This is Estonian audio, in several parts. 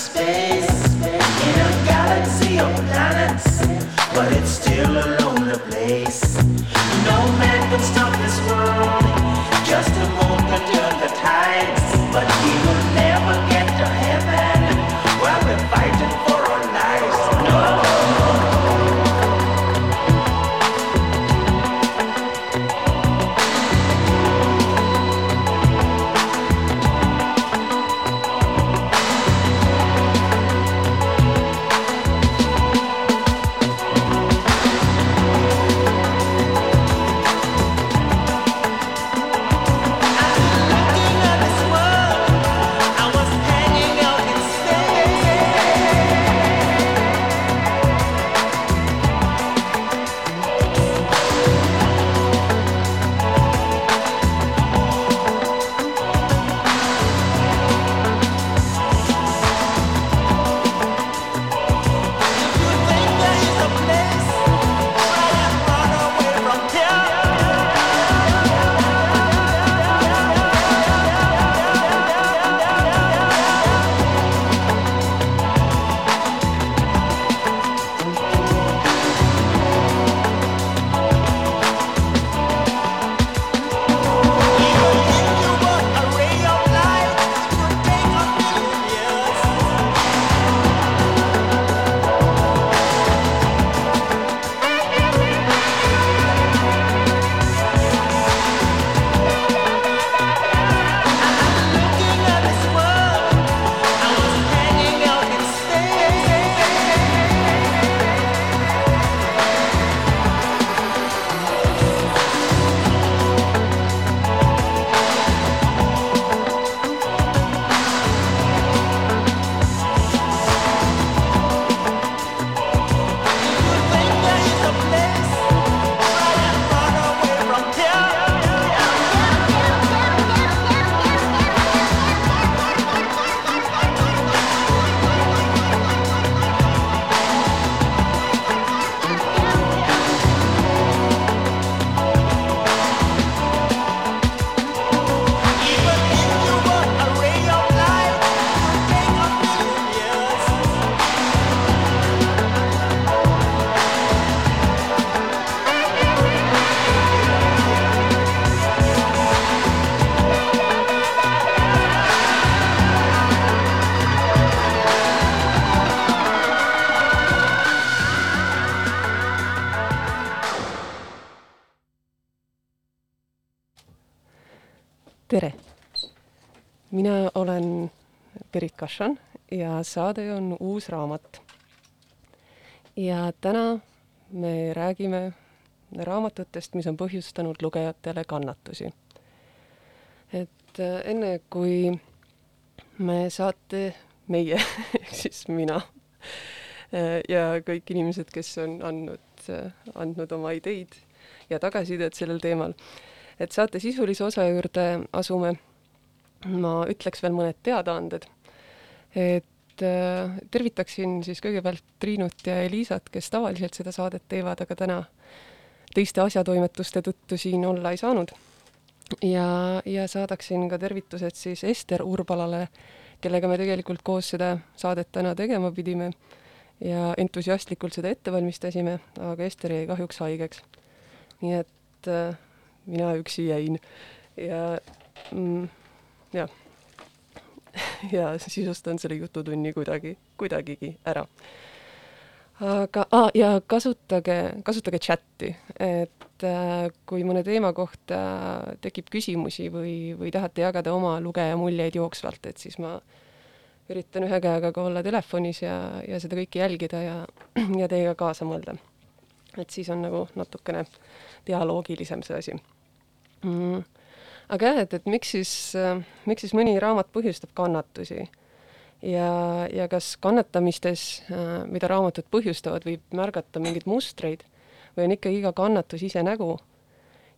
space in a galaxy of planets, but it's still alive. Ja saade on uus raamat. ja täna me räägime raamatutest, mis on põhjustanud lugejatele kannatusi. et äh, enne, kui me saate, meie ehk siis mina äh, ja kõik inimesed, kes on andnud, äh, andnud oma ideid ja tagasisidet sellel teemal, et saate sisulise osa juurde asume ma ütleks veel mõned teadaanded. et äh, tervitaksin siis kõigepealt Triinut ja Eliisat, kes tavaliselt seda saadet teevad, aga täna teiste asjatoimetuste tõttu siin olla ei saanud. ja, ja saadaksin ka tervitused siis Ester Urbalale, kellega me tegelikult koos seda saadet täna tegema pidime ja entusiastlikult seda ette valmistasime, aga Ester jäi kahjuks haigeks. nii et äh, mina üksi jäin ja mm, jah. ja sisustan selle jututunni kuidagi, kuidagigi ära. aga ah,, ja kasutage, kasutage chati, et äh, kui mõne teema kohta tekib küsimusi või, või tahate jagada oma lugeja muljeid jooksvalt, et siis ma üritan ühe käega ka olla telefonis ja, ja seda kõike jälgida ja, ja teiega kaasa mõelda. et siis on nagu natukene dialoogilisem see asi mm aga jah, et, et miks siis, miks siis mõni raamat põhjustab kannatusi ja, ja kas kannatamistes, mida raamatud põhjustavad, võib märgata mingeid mustreid või on ikkagi iga kannatus ise nägu?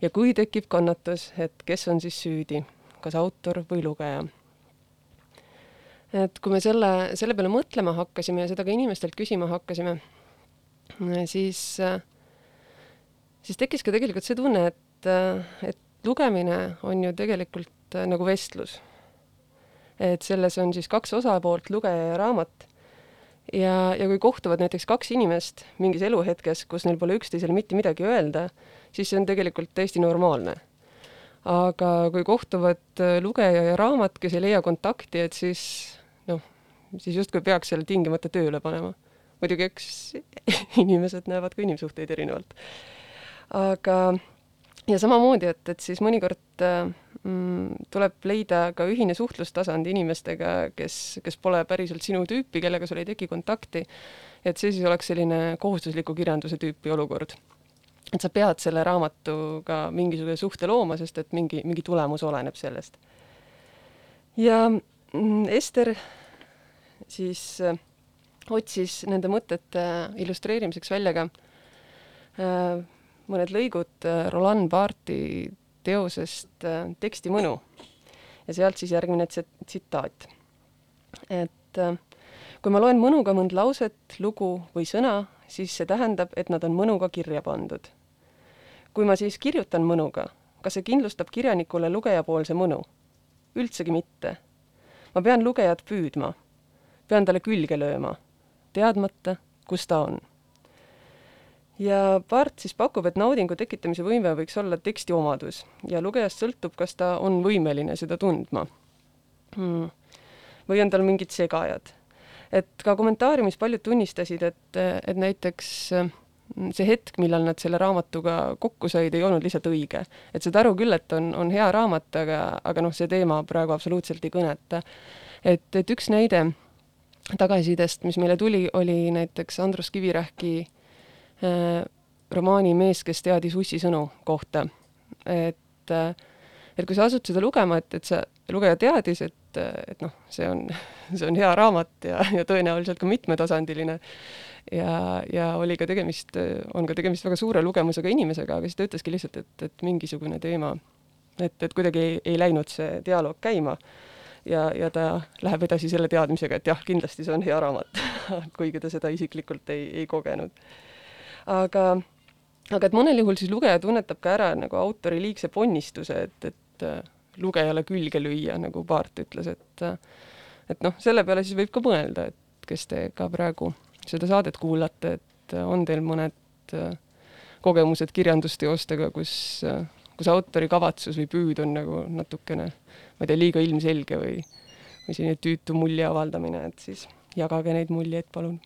ja kui tekib kannatus, et kes on siis süüdi, kas autor või lugeja? et kui me selle, selle peale mõtlema hakkasime ja seda ka inimestelt küsima hakkasime, siis, siis tekkis ka tegelikult see tunne, et, et lugemine on ju tegelikult äh, nagu vestlus. et selles on siis kaks osapoolt, lugeja ja raamat. ja, ja kui kohtuvad näiteks kaks inimest mingis eluhetkes, kus neil pole üksteisele mitte midagi öelda, siis see on tegelikult täiesti normaalne. aga kui kohtuvad äh, lugeja ja raamat, kes ei leia kontakti, et siis noh, siis justkui peaks selle tingimata tööle panema. muidugi eks inimesed näevad ka inimsuhteid erinevalt. aga ja samamoodi, et, et siis mõnikord äh, mm, tuleb leida ka ühine suhtlustasand inimestega, kes, kes pole päriselt sinu tüüpi, kellega sul ei teki kontakti. et see siis oleks selline kohustusliku kirjanduse tüüpi olukord. et sa pead selle raamatuga mingisuguse suhte looma, sest et mingi, mingi tulemus oleneb sellest. ja mm, Ester siis äh, otsis nende mõtete illustreerimiseks välja ka äh, mõned lõigud äh, Roland Barthi teosest äh, Teksti mõnu ja sealt siis järgmine tsitaat. et äh, kui ma loen mõnuga mõnd lauset, lugu või sõna, siis see tähendab, et nad on mõnuga kirja pandud. kui ma siis kirjutan mõnuga, kas see kindlustab kirjanikule lugejapoolse mõnu? üldsegi mitte. ma pean lugejat püüdma, pean talle külge lööma, teadmata, kus ta on ja Part siis pakub, et naudingu tekitamise võime võiks olla teksti omadus ja lugejast sõltub, kas ta on võimeline seda tundma hmm.. või on tal mingid segajad. et ka kommentaariumis paljud tunnistasid, et, et näiteks mm, see hetk, millal nad selle raamatuga kokku said, ei olnud lihtsalt õige. et saad aru küll, et on, on hea raamat, aga, aga noh, see teema praegu absoluutselt ei kõneta. et, et üks näide tagasisidest, mis meile tuli, oli näiteks Andrus Kivirähki äh, romaani Mees, kes teadis Ussi sõnu kohta. et, äh, et kui sa asud seda lugema, et, et see lugeja teadis, et, et noh, see on, see on hea raamat ja, ja tõenäoliselt ka mitmetasandiline. Ja, ja oli ka tegemist, on ka tegemist väga suure lugemusega inimesega, aga siis ta ütleski lihtsalt, et, et mingisugune teema, et, et kuidagi ei, ei läinud see dialoog käima. Ja, ja ta läheb edasi selle teadmisega, et jah, kindlasti see on hea raamat kuigi ta seda isiklikult ei, ei kogenud aga, aga et mõnel juhul siis lugeja tunnetab ka ära nagu autori liigse ponnistuse, et, et äh, lugejale külge lüüa, nagu Paart ütles, et äh, et noh, selle peale siis võib ka mõelda, et kes te ka praegu seda saadet kuulate, et äh, on teil mõned kogemused kirjandusteostega, kus, kus autori kavatsus või püüd on nagu natukene, ma ei tea, liiga ilmselge või, või selline tüütu mulje avaldamine, et siis jagage neid muljeid, palun.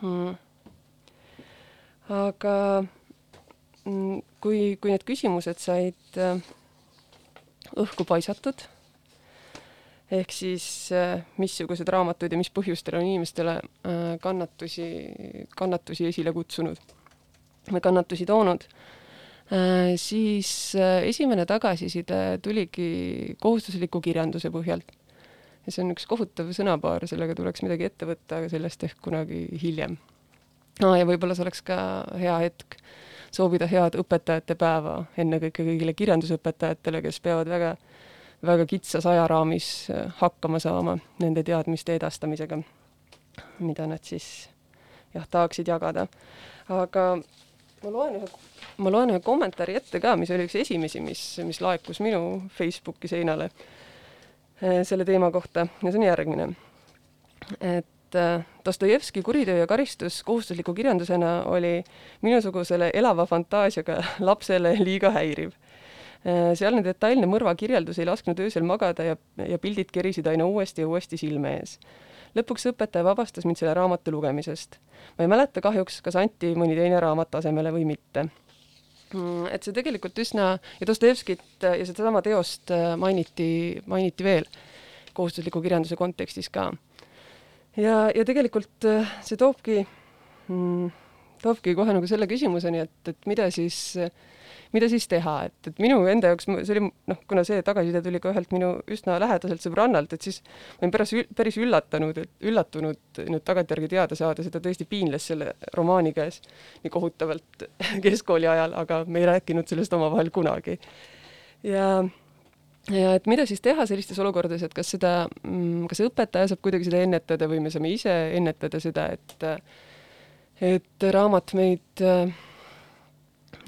Mm aga mm, kui, kui need küsimused said äh, õhku paisatud, ehk siis äh, missugused raamatud ja mis põhjustel on inimestele äh, kannatusi, kannatusi esile kutsunud või kannatusi toonud siis esimene tagasiside tuligi kohustusliku kirjanduse põhjalt. ja see on üks kohutav sõnapaar, sellega tuleks midagi ette võtta, aga sellest ehk kunagi hiljem no,. ja võib-olla see oleks ka hea hetk soovida head õpetajate päeva ennekõike kõigile kirjandusõpetajatele, kes peavad väga, väga kitsas ajaraamis äh, hakkama saama nende teadmiste edastamisega, mida nad siis jah, tahaksid jagada. aga ma loen ühe ma loen ühe kommentaari ette ka, mis oli üks esimesi, mis, mis laekus minu Facebooki seinale eh, selle teema kohta ja see on järgmine. et eh, Dostojevski Kuritöö ja karistus kohustusliku kirjandusena oli minusugusele elava fantaasiaga lapsele liiga häiriv. Eh, sealne detailne mõrvakirjeldus ei lasknud öösel magada ja, ja pildid kerisid aina uuesti ja uuesti silme ees lõpuks õpetaja vabastas mind selle raamatu lugemisest. ma ei mäleta kahjuks, kas anti mõni teine raamat asemele või mitte Mm, et see tegelikult üsna ja Dostojevskit ja sedasama teost äh, mainiti, mainiti veel kohustusliku kirjanduse kontekstis ka. Ja, ja tegelikult äh, see toobki, mm, toobki kohe nagu selle küsimuseni, et, et mida siis mida siis teha, et, et minu enda jaoks see oli noh, kuna see tagasiside tuli ka ühelt minu üsna lähedaselt sõbrannalt, et siis ma olin päris, päris üllatunud, et üllatunud nüüd tagantjärgi teada saada, seda tõesti piinles selle romaani käes nii kohutavalt keskkooli ajal, aga me ei rääkinud sellest omavahel kunagi. ja ja et mida siis teha sellistes olukordades, et kas seda, mm, kas õpetaja saab kuidagi seda ennetada või me saame ise ennetada seda, et et raamat meid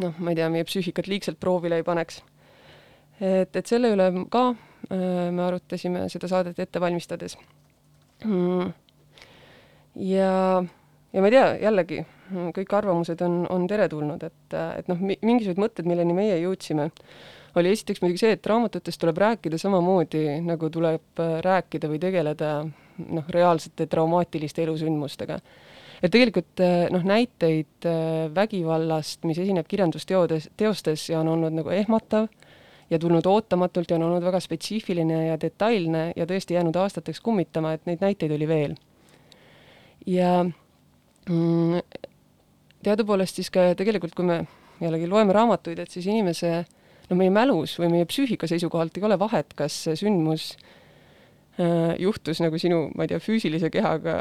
noh, ma ei tea, meie psüühikat liigselt proovile ei paneks. et, et selle üle ka äh, me arutasime seda saadet ette valmistades mm.. ja, ja ma ei tea, jällegi kõik arvamused on, on teretulnud, et, et noh, mingisugused mõtted, milleni meie jõudsime, oli esiteks muidugi see, et raamatutest tuleb rääkida samamoodi, nagu tuleb äh, rääkida või tegeleda noh, reaalsete traumaatiliste elusündmustega et tegelikult eh, noh, näiteid eh, vägivallast, mis esineb kirjandusteodes, teostes ja on olnud nagu ehmatav ja tulnud ootamatult ja on olnud väga spetsiifiline ja detailne ja tõesti jäänud aastateks kummitama, et neid näiteid oli veel. ja mm, teadupoolest siis ka tegelikult, kui me jällegi loeme raamatuid, et siis inimese no meie mälus või meie psüühika seisukohalt ei ole vahet, kas see sündmus äh, Äh, juhtus nagu sinu, ma ei tea, füüsilise kehaga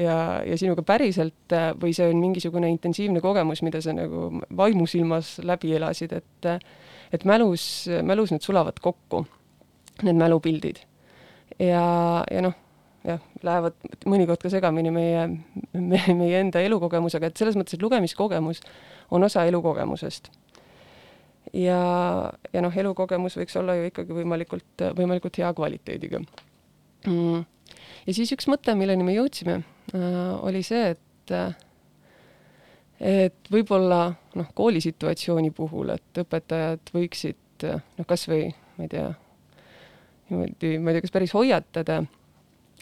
ja, ja sinuga päriselt äh, või see on mingisugune intensiivne kogemus, mida sa nagu vaimusilmas läbi elasid, et et mälus, mälus need sulavad kokku, need mälupildid. ja, ja noh, jah, lähevad mõnikord ka segamini meie, meie, meie enda elukogemusega, et selles mõttes, et lugemiskogemus on osa elukogemusest ja, ja noh, elukogemus võiks olla ju ikkagi võimalikult, võimalikult hea kvaliteediga. Mm.. ja siis üks mõte, milleni me jõudsime äh,, oli see, et äh, et võib-olla noh, koolisituatsiooni puhul, et õpetajad võiksid äh, noh, kasvõi ma ei tea, niimoodi, ma ei tea, kas päris hoiatada,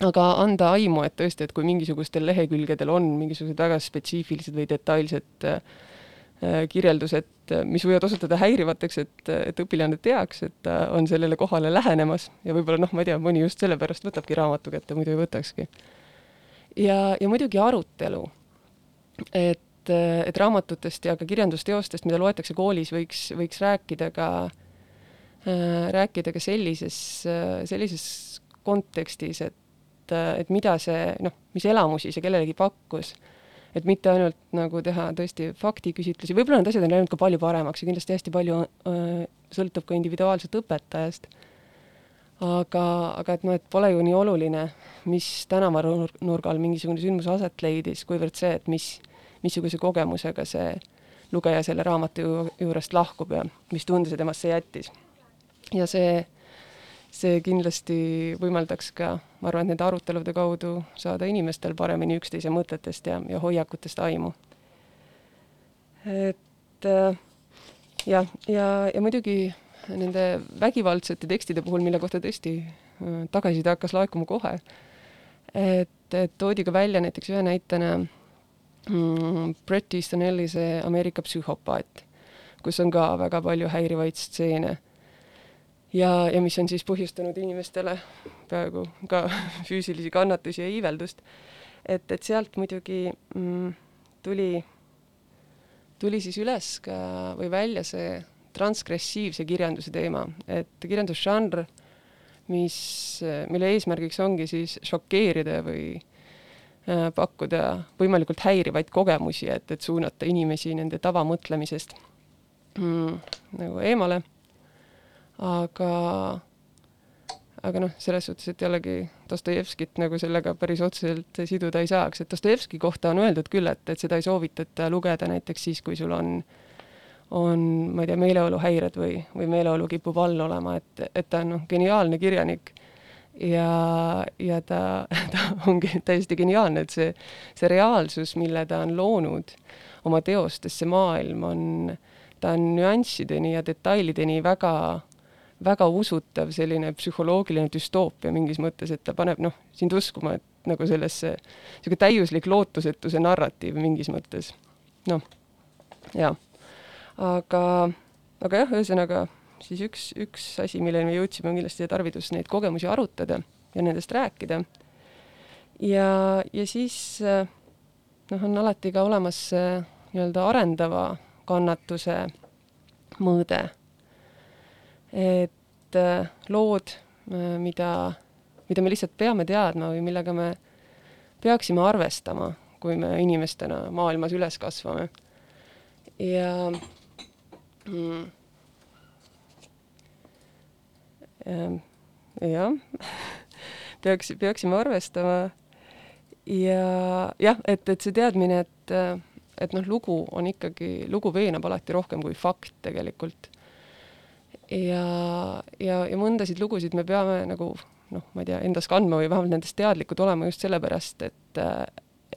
aga anda aimu, et tõesti, et kui mingisugustel lehekülgedel on mingisugused väga spetsiifilised või detailsed äh, Äh, kirjeldused, äh, mis võivad osutuda häirivateks, et, et õpilane teaks, et ta on sellele kohale lähenemas ja võib-olla noh, ma ei tea, mõni just sellepärast võtabki raamatu kätte, muidu ei võtakski. ja, ja muidugi arutelu. et, et raamatutest ja ka kirjandusteostest, mida loetakse koolis, võiks, võiks rääkida ka äh,, rääkida ka sellises äh,, sellises kontekstis, et, et mida see, noh, mis elamusi see kellelegi pakkus et mitte ainult nagu teha tõesti faktiküsitlusi, võib-olla need asjad on läinud ka palju paremaks ja kindlasti hästi palju äh, sõltub ka individuaalselt õpetajast. aga, aga et noh, et pole ju nii oluline, mis tänavanurgal mingisugune sündmus aset leidis, kuivõrd see, et mis, missuguse kogemusega see lugeja selle raamatu ju, juurest lahkub ja mis tunde see temasse jättis. ja see see kindlasti võimaldaks ka, ma arvan, et nende arutelude kaudu saada inimestel paremini üksteise mõtetest ja, ja hoiakutest aimu. et äh, jah, ja, ja, ja muidugi nende vägivaldsete tekstide puhul, mille kohta tõesti äh, tagasiside hakkas laekuma kohe, et, et toodi ka välja näiteks ühe näitena mm, Bret Easton Elli see Ameerika psühhopaat, kus on ka väga palju häirivaid stseene ja, ja mis on siis põhjustanud inimestele peaaegu ka füüsilisi kannatusi ja iiveldust. et, et sealt muidugi mm, tuli, tuli siis üles ka või välja see transgressiivse kirjanduse teema, et kirjandusžanr, mis, mille eesmärgiks ongi siis šokeerida või äh, pakkuda võimalikult häirivaid kogemusi, et, et suunata inimesi nende tavamõtlemisest mm, nagu eemale. Aga, aga noh, selles suhtes, et jällegi Dostojevskit nagu sellega päris otseselt siduda ei saaks, et Dostojevski kohta on öeldud küll, et, et seda ei soovitata lugeda näiteks siis, kui sul on on, ma ei tea, meeleoluhäired või, või meeleolu kipub all olema, et, et ta on noh, geniaalne kirjanik. Ja, ja ta, ta ongi täiesti geniaalne, et see, see reaalsus, mille ta on loonud oma teostes, see maailm on, ta on nüanssideni ja detailideni väga, väga usutav selline psühholoogiline düstoopia mingis mõttes, et ta paneb noh, sind uskuma, et nagu sellesse, niisugune täiuslik lootusetuse narratiiv mingis mõttes. noh, jaa aga, aga jah, ühesõnaga siis üks, üks asi, milleni me jõudsime, on kindlasti tarvidus neid kogemusi arutada ja nendest rääkida. ja, ja siis noh, on alati ka olemas see nii-öelda arendava kannatuse mõõde. Et lood, mida, mida me lihtsalt peame teadma või millega me peaksime arvestama, kui me inimestena maailmas üles kasvame. ja mm.. jah, peaks, peaksime arvestama ja jah, et, et see teadmine, et, et noh, lugu on ikkagi, lugu veenab alati rohkem kui fakt tegelikult. Ja, ja, ja mõndasid lugusid me peame nagu noh, ma ei tea, endas kandma või vähemalt nendest teadlikud olema just sellepärast, et,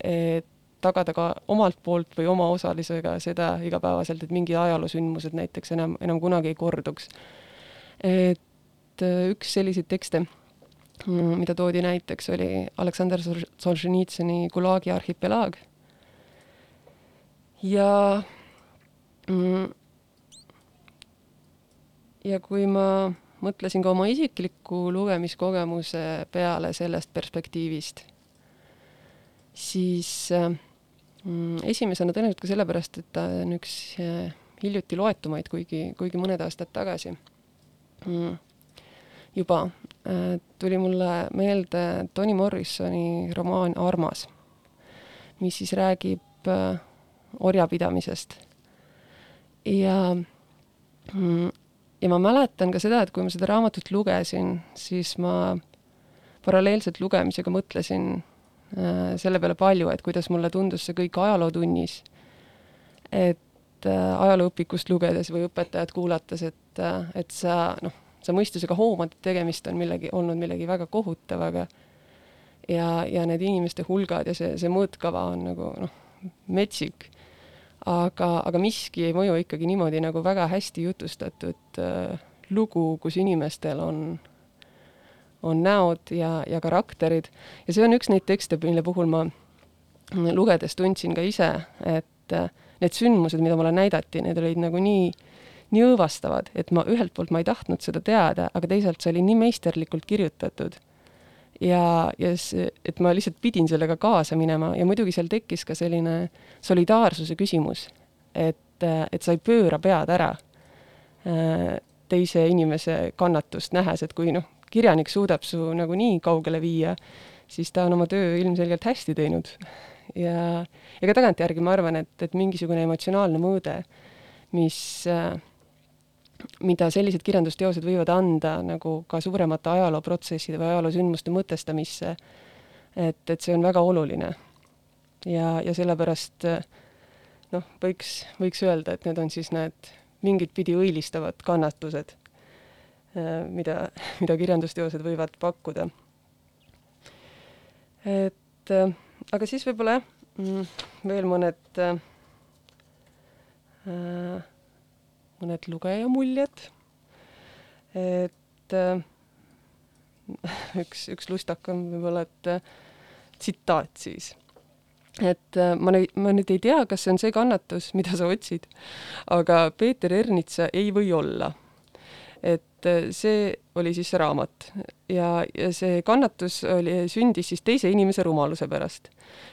et tagada ka omalt poolt või oma osalisega seda igapäevaselt, et mingid ajaloosündmused näiteks enam, enam kunagi ei korduks. et äh, üks selliseid tekste, mm, mida toodi näiteks, oli Aleksandr Solženitsõni Gulagi arhipelaag. ja mm, ja kui ma mõtlesin ka oma isikliku lugemiskogemuse peale sellest perspektiivist, siis äh, Mm, esimesena tõenäoliselt ka sellepärast, et ta on üks eh, hiljuti loetumaid, kuigi, kuigi mõned aastad tagasi mm, juba äh, tuli mulle meelde Toni Morrisoni romaan Armas, mis siis räägib äh, orjapidamisest. ja mm, ja ma mäletan ka seda, et kui ma seda raamatut lugesin, siis ma paralleelselt lugemisega mõtlesin Äh, selle peale palju, et kuidas mulle tundus see kõik ajalootunnis. et äh, ajalooõpikust lugedes või õpetajat kuulates, et, äh, et sa noh, sa mõistusega hoomad, et tegemist on millegi, olnud millegi väga kohutavaga ja, ja need inimeste hulgad ja see, see mõõtkava on nagu noh, metsik. Aga, aga miski ei mõju ikkagi niimoodi nagu väga hästi jutustatud äh, lugu, kus inimestel on on näod ja, ja karakterid ja see on üks neid tekste, mille puhul ma lugedes tundsin ka ise, et äh, need sündmused, mida mulle näidati, need olid nagu nii, nii õõvastavad, et ma ühelt poolt ma ei tahtnud seda teada, aga teisalt see oli nii meisterlikult kirjutatud. Ja, ja see, et ma lihtsalt pidin sellega kaasa minema ja muidugi seal tekkis ka selline solidaarsuse küsimus, et, et sa ei pööra pead ära äh, teise inimese kannatust nähes, et kui noh, kirjanik suudab su nagu nii kaugele viia, siis ta on oma töö ilmselgelt hästi teinud. ja, ja ka tagantjärgi ma arvan, et, et mingisugune emotsionaalne mõõde, mis äh, mida sellised kirjandusteosed võivad anda nagu ka suuremate ajalooprotsesside või ajaloosündmuste mõtestamisse, et, et see on väga oluline. ja, ja sellepärast noh, võiks, võiks öelda, et need on siis need mingit pidi õilistavad kannatused mida, mida kirjandusteosed võivad pakkuda. et aga siis võib-olla jah, mm, veel mõned, äh, mõned lugeja muljed. et üks, üks lustakam võib-olla, et tsitaat siis et ma nüüd, ma nüüd ei tea, kas see on see kannatus, mida sa otsid, aga Peeter Ernitsa ei või olla et äh, see oli siis see raamat ja, ja see kannatus oli, sündis siis teise inimese rumaluse pärast.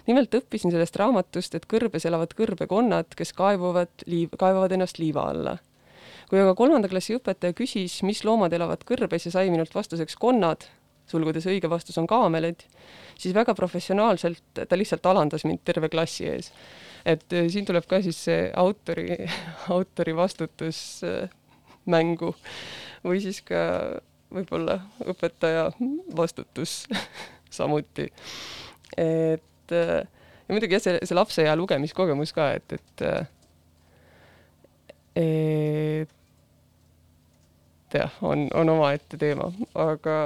nimelt õppisin sellest raamatust, et kõrbes elavad kõrbekonnad, kes kaevuvad liiv, kaevavad ennast liiva alla. Kui aga kolmanda klassi õpetaja küsis, mis loomad elavad kõrbes ja sai minult vastuseks konnad, sulgudes õige vastus on kaamelid, siis väga professionaalselt ta lihtsalt alandas mind terve klassi ees. et äh, siin tuleb ka siis see autori, autori vastutus mängu või siis ka võib-olla õpetaja vastutus samuti. et äh, ja muidugi jah, see, see lapse hea lugemiskogemus ka, et, et et jah, on, on omaette teema, aga,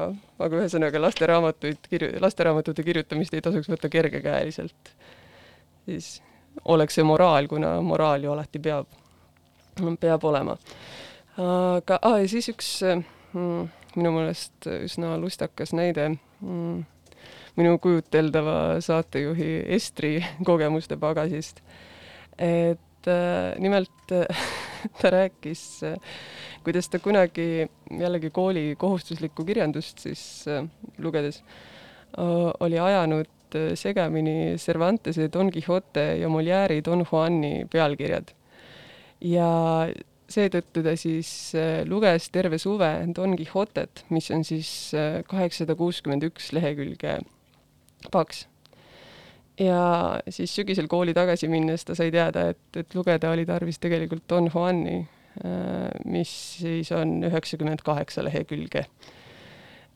aga ühesõnaga lasteraamatuid kirju-, lasteraamatute kirjutamist ei tasuks võtta kergekäeliselt. siis oleks see moraal, kuna moraal ju alati peab, peab olema. aga ah,, ja siis üks mm, minu meelest üsna lustakas näide mm, minu kujuteldava saatejuhi Estri kogemuste pagasist. et äh, nimelt ta rääkis äh, kuidas ta kunagi jällegi kooli kohustuslikku kirjandust siis äh, lugedes äh, oli ajanud segamini Cervantese Don Quixote ja Molière'i Don Juani pealkirjad. ja seetõttu ta siis luges terve suve Don Quixotet, mis on siis kaheksasada kuuskümmend üks lehekülge paks. Ja siis sügisel kooli tagasi minnes ta sai teada, et, et lugeda oli tarvis tegelikult Don Juani Äh, mis siis on üheksakümmend kaheksa lehekülge.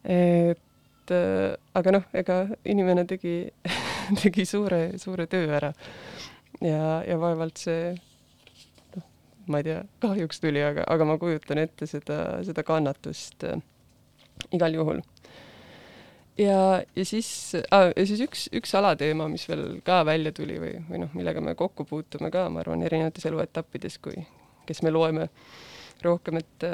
et äh, aga noh, ega inimene tegi tegi suure, suure töö ära. ja, ja vaevalt see noh, ma ei tea, kahjuks tuli, aga, aga ma kujutan ette seda, seda kannatust äh, igal juhul. Ja, ja siis ah,, ja siis üks, üks alateema, mis veel ka välja tuli või, või noh, millega me kokku puutume ka, ma arvan, erinevates eluetappides, kui, kes me loeme rohkem, et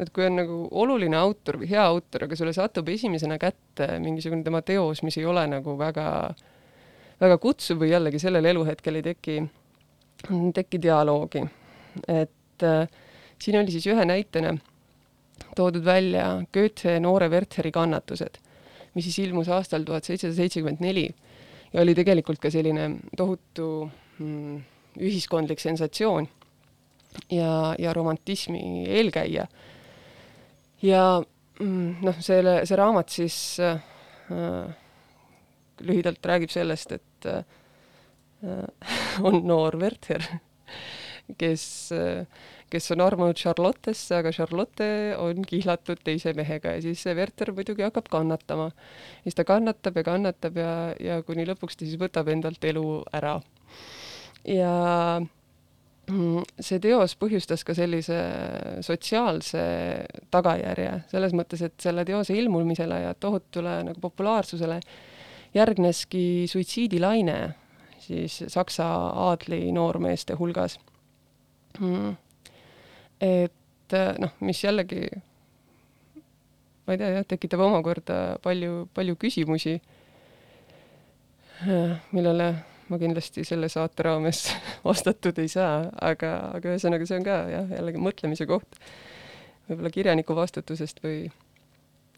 et kui on nagu oluline autor või hea autor, aga sulle satub esimesena kätte mingisugune tema teos, mis ei ole nagu väga, väga kutsuv või jällegi sellel eluhetkel ei teki, teki dialoogi. et äh, siin oli siis ühe näitena toodud välja Goethe noore Wertheri kannatused, mis siis ilmus aastal tuhat seitsesada seitsekümmend neli ja oli tegelikult ka selline tohutu mm, ühiskondlik sensatsioon ja, ja romantismi eelkäija. ja mm, noh, selle, see raamat siis äh, lühidalt räägib sellest, et äh, on noor Werther, kes kes on armunud Charlottesse, aga Charlotte on kihlatud teise mehega ja siis see Werther muidugi hakkab kannatama. siis ta kannatab ja kannatab ja, ja kuni lõpuks ta siis võtab endalt elu ära. ja Mm, see teos põhjustas ka sellise sotsiaalse tagajärje, selles mõttes, et selle teose ilmumisele ja tohutule nagu populaarsusele järgneski suitsiidilaine siis Saksa aadli noormeeste hulgas. Mm. et noh, mis jällegi, ma ei tea jah, tekitab omakorda palju, palju küsimusi, millele ma kindlasti selle saate raames vastatud ei saa, aga, aga ühesõnaga, see on ka jah, jällegi mõtlemise koht. võib-olla kirjaniku vastutusest või,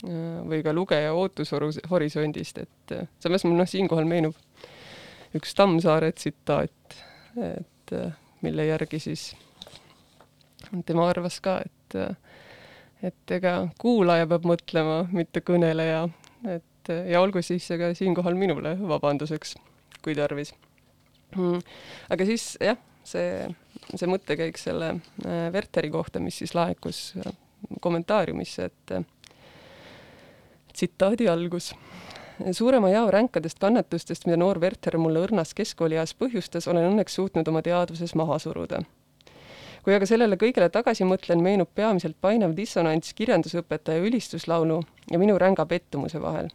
või ka lugeja ootushorisondist, et samas mul noh, siinkohal meenub üks Tammsaare tsitaat, et mille järgi siis tema arvas ka, et et ega kuulaja peab mõtlema, mitte kõneleja, et ja olgu siis ka siinkohal minule vabanduseks kui tarvis. Mm.. aga siis jah, see, see mõttekäik selle äh, Werteri kohta, mis siis laekus äh, kommentaariumisse, et äh, tsitaadi algus. Suurema jao ränkadest kannatustest, mida noor Werter mulle õrnas keskkoolieas põhjustas, olen õnneks suutnud oma teadvuses maha suruda kui aga sellele kõigele tagasi mõtlen, meenub peamiselt painav dissonants kirjandusõpetaja ülistuslaulu ja minu ränga pettumuse vahel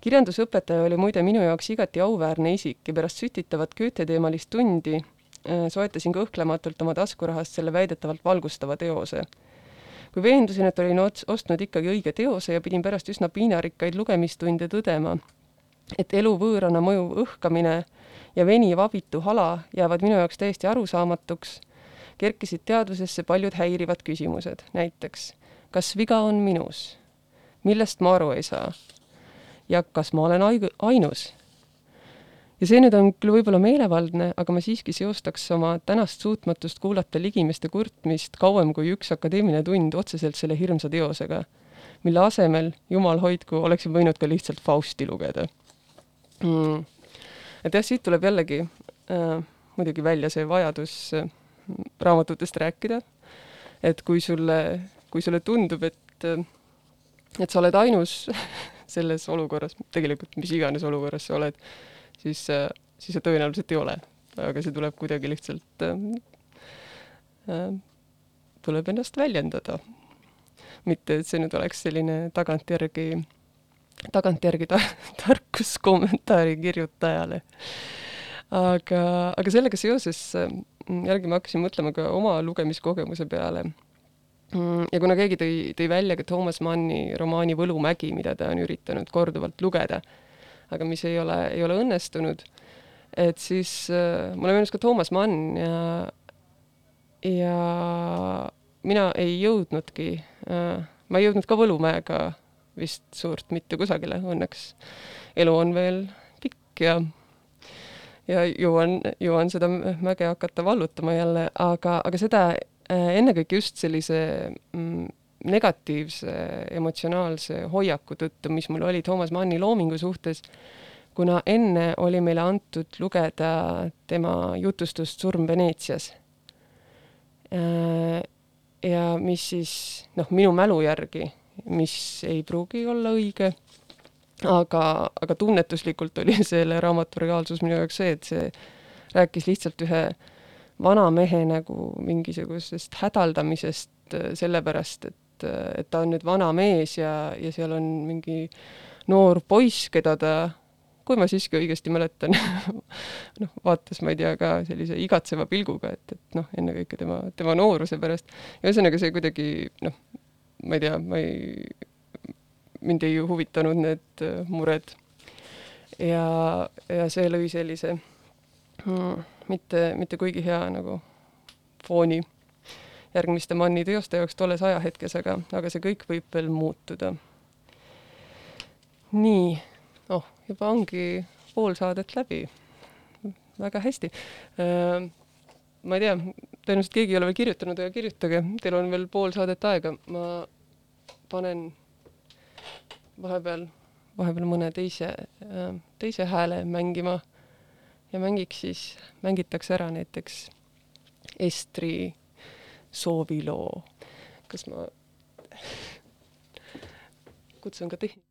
kirjandusõpetaja oli muide minu jaoks igati auväärne isik ja pärast sütitavat Goethe-teemalist tundi äh, soetasin kõhklematult oma taskurahast selle väidetavalt valgustava teose. Kui veendusin, et olin ostnud ikkagi õige teose ja pidin pärast üsna piinarikkaid lugemistunde tõdema, et elu võõrana mõjuv õhkamine ja veniv abitu hala jäävad minu jaoks täiesti arusaamatuks, kerkisid teadvusesse paljud häirivad küsimused, näiteks kas viga on minus? millest ma aru ei saa? ja kas ma olen ainus? Ja see nüüd on küll võib-olla meelevaldne, aga ma siiski seostaks oma tänast suutmatust kuulata ligimeste kurtmist kauem kui üks akadeemiline tund otseselt selle hirmsa teosega, mille asemel, jumal hoidku, oleksin võinud ka lihtsalt Fausti lugeda. Mm.. et jah, siit tuleb jällegi äh, muidugi välja see vajadus äh, raamatutest rääkida, et kui sulle, kui sulle tundub, et äh, et sa oled ainus selles olukorras, tegelikult mis iganes olukorras sa oled, siis, siis sa tõenäoliselt ei ole. aga see tuleb kuidagi lihtsalt äh,, äh, tuleb ennast väljendada. mitte, et see nüüd oleks selline tagantjärgi, tagantjärgi ta, tarkus kommentaari kirjutajale. aga, aga sellega seoses jällegi ma hakkasin mõtlema ka oma lugemiskogemuse peale mm, ja kuna keegi tõi, tõi välja ka Toomas Manni romaani Võlumägi, mida ta on üritanud korduvalt lugeda, aga mis ei ole, ei ole õnnestunud. et siis äh, mulle meenus ka Toomas Mann ja, ja mina ei jõudnudki äh,, ma ei jõudnud ka Võlumäega vist suurt mitte kusagile, õnneks elu on veel pikk ja ja jõuan, jõuan seda mäge hakata vallutama jälle, aga, aga seda äh, ennekõike just sellise mm, negatiivse emotsionaalse hoiaku tõttu, mis mul oli Toomas Manni loomingu suhtes, kuna enne oli meile antud lugeda tema jutustust Surm Veneetsias. Äh, ja mis siis noh, minu mälu järgi, mis ei pruugi olla õige, aga, aga tunnetuslikult oli selle raamatu reaalsus minu jaoks see, et see rääkis lihtsalt ühe vana mehe nagu mingisugusest hädaldamisest äh, sellepärast, et et, et ta on nüüd vana mees ja, ja seal on mingi noor poiss, keda ta, kui ma siiski õigesti mäletan noh, vaatas, ma ei tea, ka sellise igatseva pilguga, et, et noh, ennekõike tema, tema nooruse pärast. ühesõnaga see kuidagi noh, ma ei tea, ma ei, mind ei huvitanud need äh, mured. ja, ja see lõi sellise mm, mitte, mitte kuigi hea nagu fooni järgmiste Manni teoste jaoks tolles ajahetkes, aga, aga see kõik võib veel muutuda. nii, oh, juba ongi pool saadet läbi. väga hästi. Äh, ma ei tea, tõenäoliselt keegi ei ole veel kirjutanud, aga kirjutage, teil on veel pool saadet aega, ma panen vahepeal, vahepeal mõne teise, äh, teise hääle mängima ja mängiks siis, mängitakse ära näiteks Estri sooviloo. kas ma kutsun ka tehn-?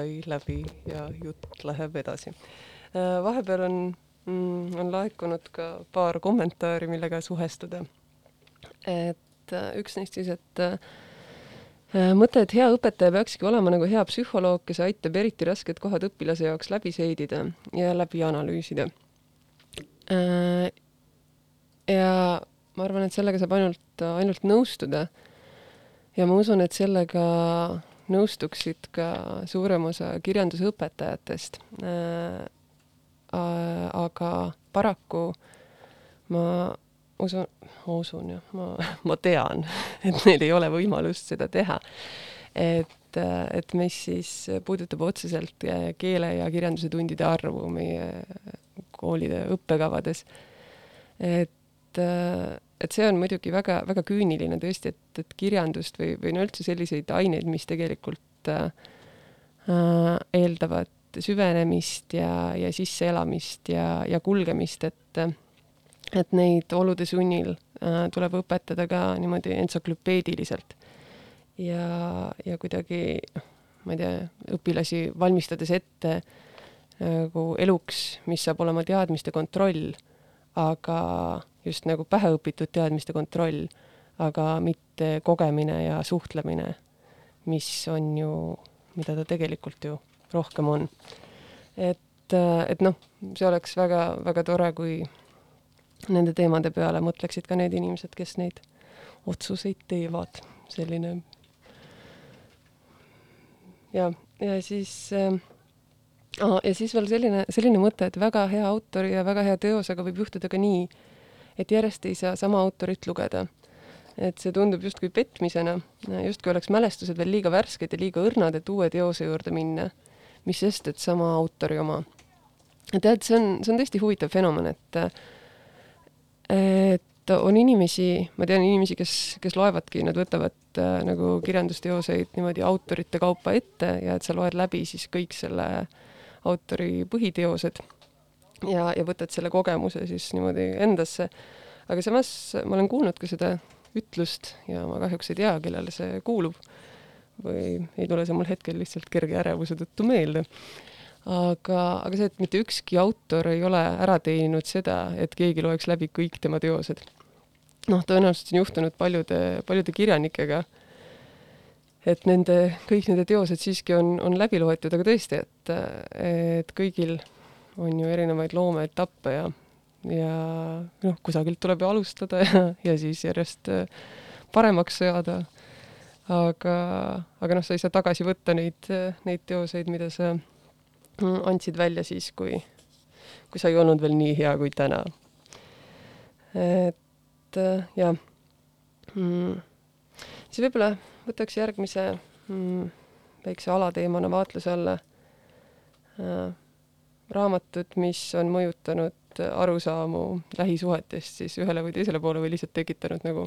Sai läbi ja jutt läheb edasi. vahepeal on mm, on laekunud ka paar kommentaari, millega suhestuda. et äh, üks neist siis, et äh, mõte, et hea õpetaja peakski olema nagu hea psühholoog, kes aitab eriti rasked kohad õpilase jaoks läbi seedida ja läbi analüüsida. ja ma arvan, et sellega saab ainult, ainult nõustuda. ja ma usun, et sellega nõustuksid ka suurem osa kirjandusõpetajatest. aga paraku ma usun, ma usun jah, ma, ma tean, et neil ei ole võimalust seda teha. et, et mis siis puudutab otseselt keele ja kirjanduse tundide arvu meie koolide õppekavades. et, et see on muidugi väga, väga küüniline tõesti, et, et kirjandust või, või no üldse selliseid aineid, mis tegelikult äh, eeldavad süvenemist ja, ja sisseelamist ja, ja kulgemist, et et neid olude sunnil äh, tuleb õpetada ka niimoodi entsüklopeediliselt. ja, ja kuidagi, ma ei tea, õpilasi valmistades ette nagu eluks, mis saab olema teadmiste kontroll, aga just nagu päheõpitud teadmiste kontroll, aga mitte kogemine ja suhtlemine, mis on ju, mida ta tegelikult ju rohkem on. et, et noh, see oleks väga-väga tore, kui nende teemade peale mõtleksid ka need inimesed, kes neid otsuseid teevad, selline. ja, ja siis äh, ah, ja siis veel selline, selline mõte, et väga hea autori ja väga hea teosega võib juhtuda ka nii, et järjest ei saa sama autorit lugeda. et see tundub justkui petmisena, justkui oleks mälestused veel liiga värsked ja liiga õrnad, et uue teose juurde minna. mis sest, et sama autori oma. tead, see on, see on tõesti huvitav fenomen, et et on inimesi, ma tean inimesi, kes, kes loevadki, nad võtavad äh, nagu kirjandusteoseid niimoodi autorite kaupa ette ja et sa loed läbi siis kõik selle autori põhiteosed ja, ja võtad selle kogemuse siis niimoodi endasse. aga samas ma olen kuulnud ka seda ütlust ja ma kahjuks ei tea, kellele see kuulub või ei tule see mul hetkel lihtsalt kerge ärevuse tõttu meelde aga, aga see, et mitte ükski autor ei ole ära teeninud seda, et keegi loeks läbi kõik tema teosed. noh, tõenäoliselt on juhtunud paljude, paljude kirjanikega, et nende, kõik nende teosed siiski on, on läbi loetud, aga tõesti, et, et kõigil on ju erinevaid loomeetappe ja, ja noh, kusagilt tuleb ju alustada ja, ja siis järjest paremaks saada. aga, aga noh, sa ei saa tagasi võtta neid, neid teoseid, mida sa andsid välja siis, kui, kui sa ei olnud veel nii hea kui täna. et äh, jah mm.. siis võib-olla võtaks järgmise mm, väikse alateemana vaatluse alla äh, raamatud, mis on mõjutanud arusaamu lähisuhetest siis ühele või teisele poole või lihtsalt tekitanud nagu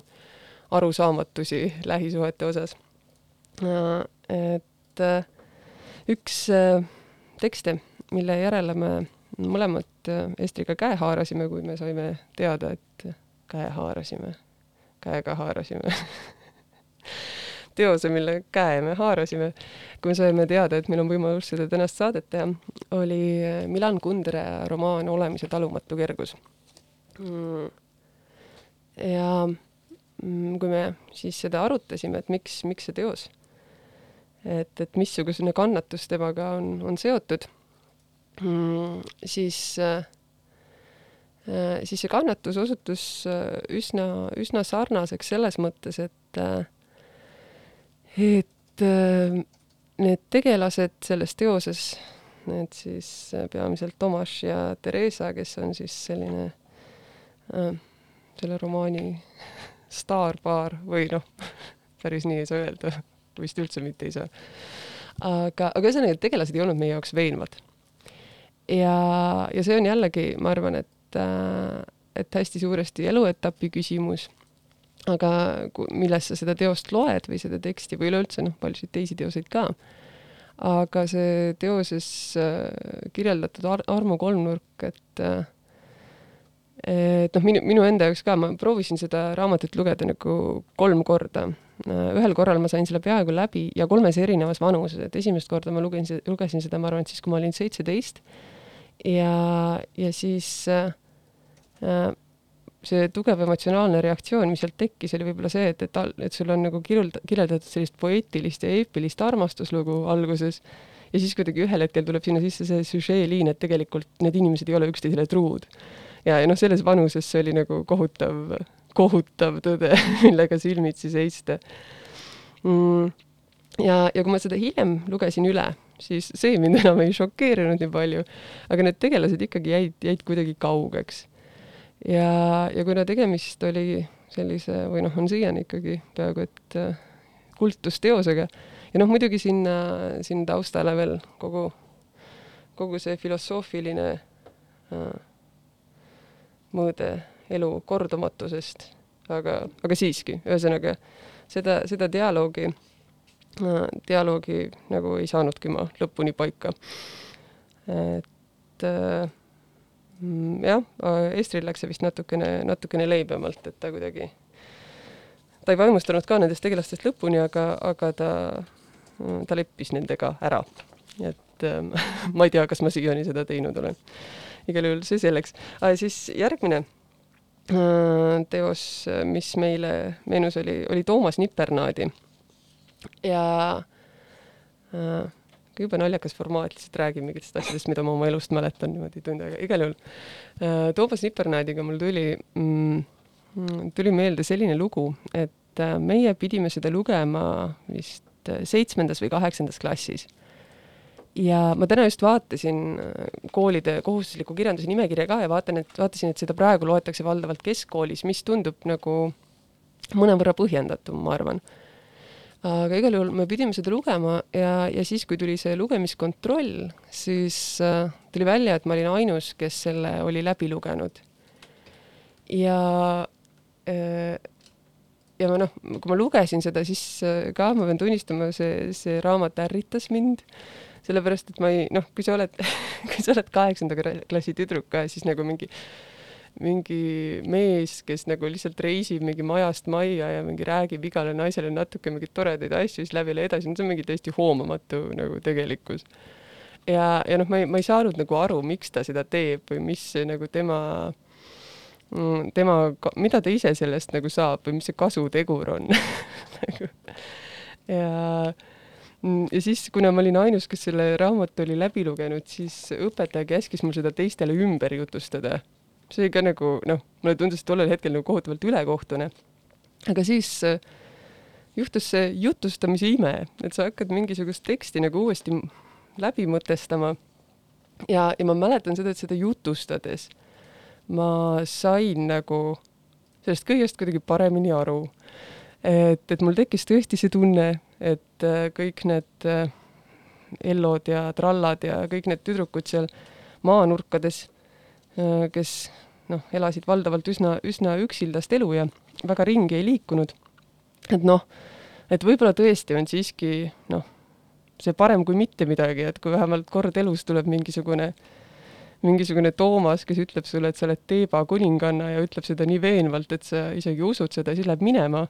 arusaamatusi lähisuhete osas äh,. et äh, üks äh, tekste, mille järele me mõlemad Estriga käe haarasime, kui me saime teada, et käe haarasime, käega haarasime teose, mille käe me haarasime, kui me saime teada, et meil on võimalus seda tänast saadet teha, oli Milan Kundera romaan Olemise talumatu kergus. Mm.. ja mm, kui me siis seda arutasime, et miks, miks see teos, et, et missugune kannatus temaga on, on seotud mm,, siis äh, siis see kannatus osutus üsna, üsna sarnaseks selles mõttes, et et need tegelased selles teoses, need siis peamiselt Tomas ja Theresa, kes on siis selline äh, selle romaani staarpaar või noh, päris nii ei saa öelda, vist üldse mitte ei saa. aga, aga ühesõnaga, tegelased ei olnud meie jaoks veenvad. ja, ja see on jällegi, ma arvan, et, äh, et hästi suuresti eluetapi küsimus, aga milles sa seda teost loed või seda teksti või üleüldse noh, paljusid teisi teoseid ka, aga see teoses äh, kirjeldatud ar armu kolmnurk, et äh, et noh, minu, minu enda jaoks ka, ma proovisin seda raamatut lugeda nagu kolm korda. ühel korral ma sain selle peaaegu läbi ja kolmes erinevas vanuses, et esimest korda ma lugesin, lugesin seda, ma arvan, et siis, kui ma olin seitseteist ja, ja siis äh, Äh, see tugev emotsionaalne reaktsioon, mis sealt tekkis, oli võib-olla see, et, et, et sul on nagu kirjelda-, kirjeldatud sellist poeetilist ja eepilist armastuslugu alguses ja siis kuidagi ühel hetkel tuleb sinna sisse see süžeeliin, et tegelikult need inimesed ei ole üksteisele truud. ja, ja noh, selles vanuses see oli nagu kohutav, kohutav tõde, millega silmitsi seista. Mm. Ja, ja kui ma seda hiljem lugesin üle, siis see mind enam ei šokeerinud nii palju, aga need tegelased ikkagi jäid, jäid kuidagi kaugeks ja, ja kuna tegemist oli sellise või noh, on siiani ikkagi peaaegu et äh, kultusteosega ja noh, muidugi sinna, sinna taustale veel kogu, kogu see filosoofiline äh, mõõde elu kordumatusest, aga, aga siiski, ühesõnaga seda, seda dialoogi äh,, dialoogi nagu ei saanudki ma lõpuni paika. et äh, jah, Estril läks see vist natukene, natukene leibemalt, et ta kuidagi, ta ei vaimustanud ka nendest tegelastest lõpuni, aga, aga ta, ta leppis nendega ära. et ähm, ma ei tea, kas ma siiani seda teinud olen. igal juhul see selleks. siis järgmine äh, teos, mis meile meenus, oli, oli Toomas Nipernaadi. ja äh, jube naljakas formaat, lihtsalt räägin mingitest asjadest, mida ma oma elust mäletan niimoodi tund aega, igal juhul äh,. Toomas Nipernaadiga mul tuli mm,, tuli meelde selline lugu, et äh, meie pidime seda lugema vist äh, seitsmendas või kaheksandas klassis. ja ma täna just vaatasin äh, koolide kohustusliku kirjanduse nimekirja ka ja vaatan, et vaatasin, et seda praegu loetakse valdavalt keskkoolis, mis tundub nagu mõnevõrra põhjendatum, ma arvan aga igal juhul me pidime seda lugema ja, ja siis, kui tuli see lugemiskontroll, siis äh, tuli välja, et ma olin ainus, kes selle oli läbi lugenud. ja äh, ja ma noh, kui ma lugesin seda, siis äh, ka ma pean tunnistama, see, see raamat ärritas mind, sellepärast et ma ei, noh, kui sa oled kui sa oled kaheksanda klassi tüdruk siis nagu mingi mingi mees, kes nagu lihtsalt reisib mingi majast majja ja mingi räägib igale naisele natuke mingeid toredaid asju, siis läheb jälle edasi, no see on mingi täiesti hoomamatu nagu tegelikkus. ja, ja noh, ma ei, ma ei saanud nagu aru, miks ta seda teeb või mis nagu tema, mm, tema, mida ta ise sellest nagu saab või mis see kasutegur on nagu ja mm, ja siis, kuna ma olin ainus, kes selle raamatu oli läbi lugenud, siis õpetaja käskis mul seda teistele ümber jutustada see ka nagu noh, mulle tundus tollel hetkel nagu kohutavalt ülekohtune. aga siis äh, juhtus see jutustamise ime, et sa hakkad mingisugust teksti nagu uuesti läbi mõtestama. ja, ja ma mäletan seda, et seda jutustades ma sain nagu sellest kõigest kuidagi paremini aru. et, et mul tekkis tõesti see tunne, et äh, kõik need äh, Ellod ja trallad ja kõik need tüdrukud seal maanurkades, kes noh, elasid valdavalt üsna, üsna üksildast elu ja väga ringi ei liikunud. et noh, et võib-olla tõesti on siiski noh, see parem kui mitte midagi, et kui vähemalt kord elus tuleb mingisugune mingisugune Toomas, kes ütleb sulle, et sa oled Teeba kuninganna ja ütleb seda nii veenvalt, et sa isegi usud seda, siis läheb minema.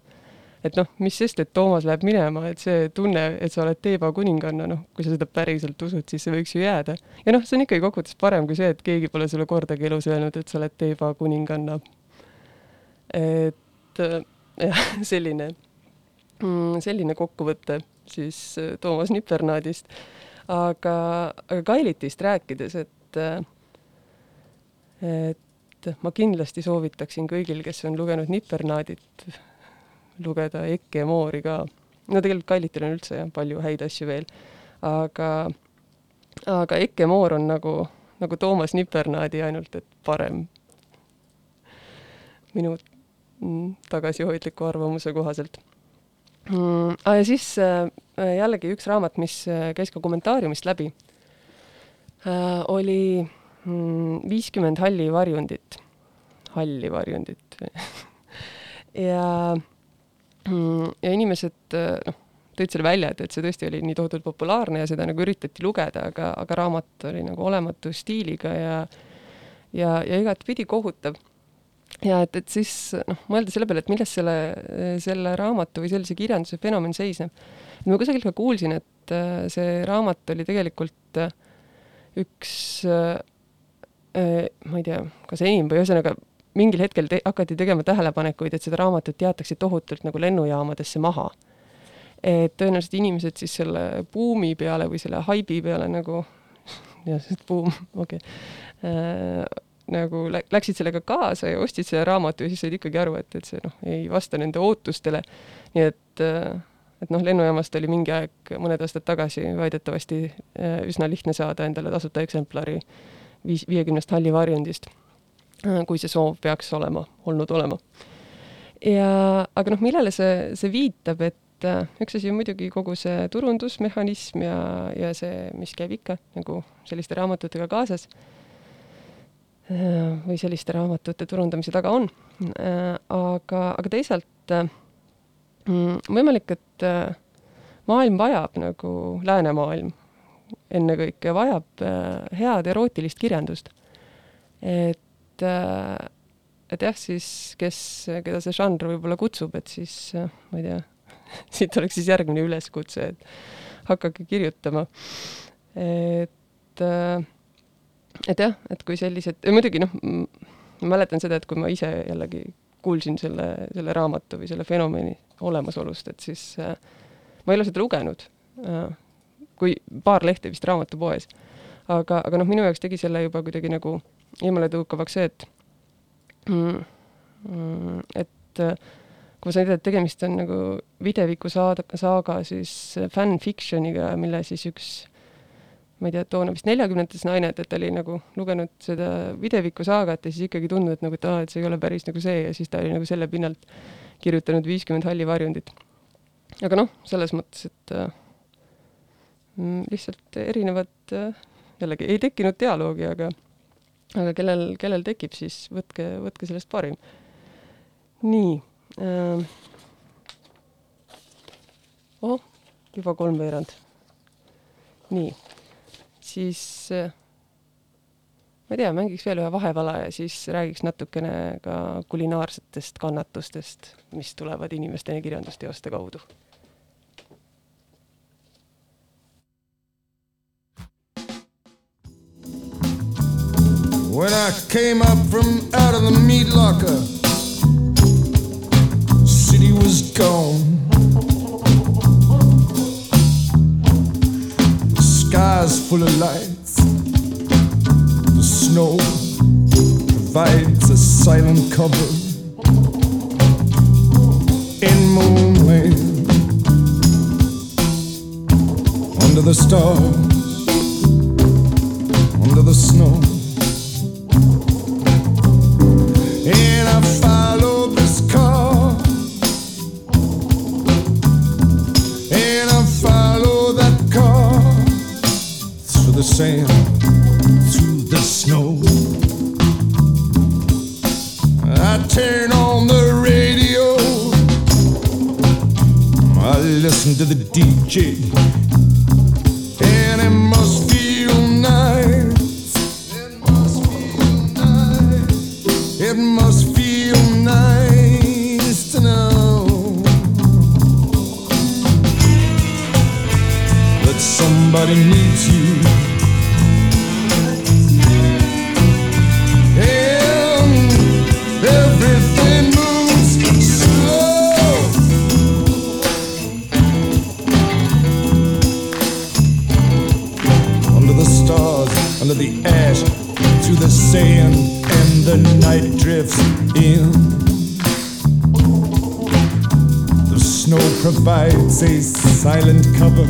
Et noh, mis sest, et Toomas läheb minema, et see tunne, et sa oled Teeba kuninganna, noh, kui sa seda päriselt usud, siis see võiks ju jääda. ja noh, see on ikkagi kokkuvõttes parem kui see, et keegi pole sulle kordagi elus öelnud, et sa oled Teeba kuninganna. et äh, jah, selline, selline kokkuvõte siis äh, Toomas Nipernaadist. aga, aga Kailitist rääkides, et äh, et ma kindlasti soovitaksin kõigil, kes on lugenud Nipernaadit, lugeda Ekke Moori ka. no tegelikult Kailitil on üldse jah, palju häid asju veel, aga, aga Ekke Moor on nagu, nagu Toomas Nipernaadi, ainult et parem. minu mm, tagasihoidliku arvamuse kohaselt mm,. Ah, ja siis äh, jällegi üks raamat, mis äh, käis ka kommentaariumist läbi äh,, oli mm, viiskümmend halli varjundit, halli varjundit ja ja inimesed noh, tõid selle välja, et, et see tõesti oli nii tohutult populaarne ja seda nagu üritati lugeda, aga, aga raamat oli nagu olematu stiiliga ja ja, ja igatpidi kohutav. ja et, et siis noh, mõelda selle peale, et milles selle, selle raamatu või sellise kirjanduse fenomen seisneb. ma kusagilt ka kuulsin, et äh, see raamat oli tegelikult äh, üks äh, ma ei tea, kas enim või ühesõnaga mingil hetkel te hakati tegema tähelepanekuid, et seda raamatut jäetakse tohutult nagu lennujaamadesse maha. et tõenäoliselt inimesed siis selle buumi peale või selle haibi peale nagu, jah, see buum, okei okay. äh,, nagu lä läksid sellega kaasa ja ostsid selle raamatu ja siis said ikkagi aru, et, et see noh, ei vasta nende ootustele. nii et äh, et noh, lennujaamast oli mingi aeg, mõned aastad tagasi väidetavasti äh, üsna lihtne saada endale tasuta eksemplari viis, viiekümnest halli varjundist kui see soov peaks olema, olnud olema. ja, aga noh, millele see, see viitab, et äh, üks asi on muidugi kogu see turundusmehhanism ja, ja see, mis käib ikka nagu selliste raamatutega kaasas äh, või selliste raamatute turundamise taga on. aga, aga teisalt mm, võimalik, et maailm vajab nagu läänemaailm ennekõike vajab head erootilist kirjandust. et et, äh, et jah, siis kes, keda see žanr võib-olla kutsub, et siis äh, ma ei tea, siit oleks siis järgmine üleskutse, et hakake kirjutama. et, äh, et jah, et kui sellised, muidugi noh, ma mäletan seda, et kui ma ise jällegi kuulsin selle, selle raamatu või selle fenomeni olemasolust, et siis äh, ma ei ole seda lugenud äh,, kui paar lehte vist raamatupoes. aga, aga noh, minu jaoks tegi selle juba kuidagi nagu eemaletõukavaks see, et mm, mm, et äh, kui ma sain teada, et tegemist on nagu videviku saada, saaga siis fanfictioniga, mille siis üks ma ei tea, toona vist neljakümnendates naine, et, et ta oli nagu lugenud seda videviku saagat ja siis ikkagi tundnud, et nagu, et aa, et see ei ole päris nagu see ja siis ta oli nagu selle pinnalt kirjutanud viiskümmend halli varjundit. aga noh, selles mõttes, et äh, mm, lihtsalt erinevad äh,, jällegi ei tekkinud dialoogi, aga aga kellel, kellel tekib, siis võtke, võtke sellest parim. nii äh,. oh, juba kolmveerand. nii, siis äh, ma ei tea, mängiks veel ühe vahevala ja siis räägiks natukene ka kulinaarsetest kannatustest, mis tulevad inimesteni kirjandusteoste kaudu When I came up from out of the meat locker, city was gone. The sky's full of lights. The snow provides a silent cover in moonland under the stars, under the snow. Sand, through the snow. I turn on the radio. I listen to the DJ. Drifts in. The snow provides a silent cover,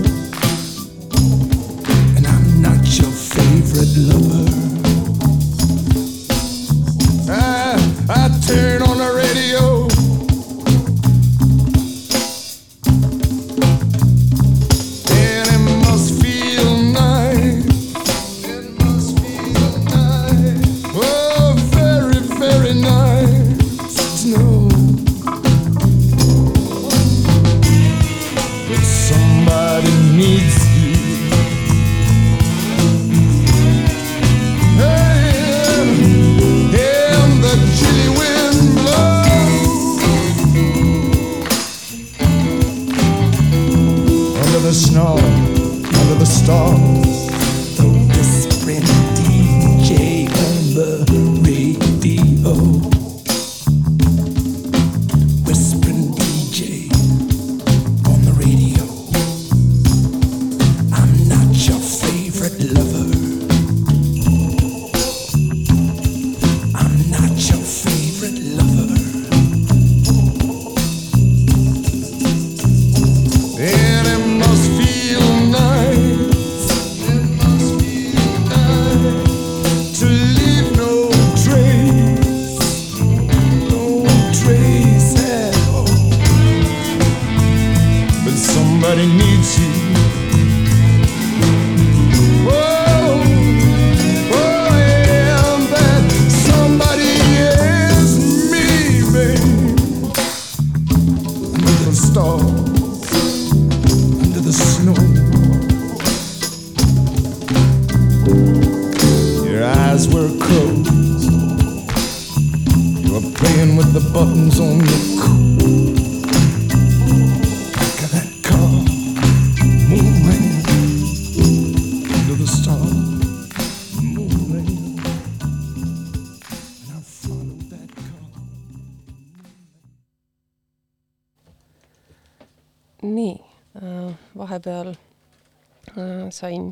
sain